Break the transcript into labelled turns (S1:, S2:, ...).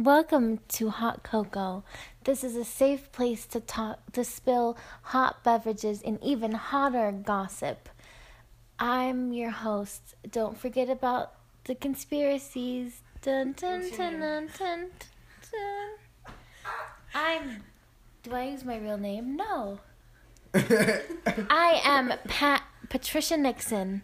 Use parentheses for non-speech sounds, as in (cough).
S1: Welcome to Hot Cocoa. This is a safe place to talk to spill hot beverages and even hotter gossip. I'm your host. Don't forget about the conspiracies. Dun dun dun dun dun dun. I'm. Do I use my real name? No. (laughs) I am Pat Patricia Nixon.